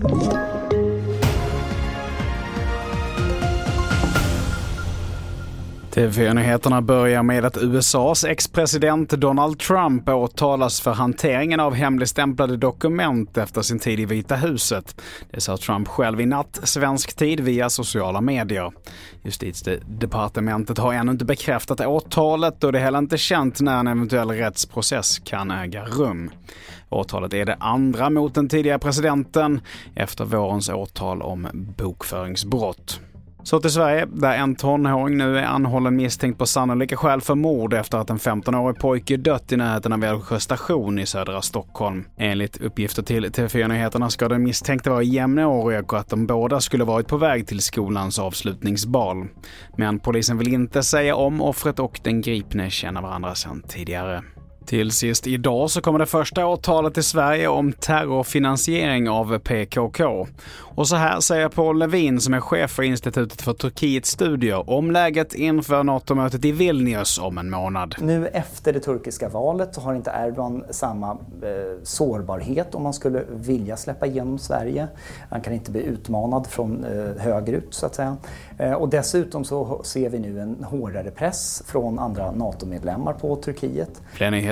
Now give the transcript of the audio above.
you TV4-nyheterna börjar med att USAs ex-president Donald Trump åtalas för hanteringen av hemligstämplade dokument efter sin tid i Vita huset. Det sa Trump själv i natt, svensk tid, via sociala medier. Justitiedepartementet har ännu inte bekräftat åtalet och det är heller inte känt när en eventuell rättsprocess kan äga rum. Åtalet är det andra mot den tidigare presidenten efter vårens åtal om bokföringsbrott. Så till Sverige, där en tonåring nu är anhållen misstänkt på sannolika skäl för mord efter att en 15-årig pojke dött i närheten av Älvsjö station i södra Stockholm. Enligt uppgifter till TV4 Nyheterna ska den misstänkte vara jämnårig och att de båda skulle varit på väg till skolans avslutningsbal. Men polisen vill inte säga om offret och den gripne känner varandra sedan tidigare. Till sist idag så kommer det första åtalet i Sverige om terrorfinansiering av PKK. Och så här säger Paul Levin som är chef för Institutet för Turkiets studier om läget inför NATO-mötet i Vilnius om en månad. Nu efter det turkiska valet så har inte Erdogan samma eh, sårbarhet om man skulle vilja släppa igenom Sverige. Han kan inte bli utmanad från eh, högerut så att säga. Eh, och dessutom så ser vi nu en hårdare press från andra NATO-medlemmar på Turkiet. Fler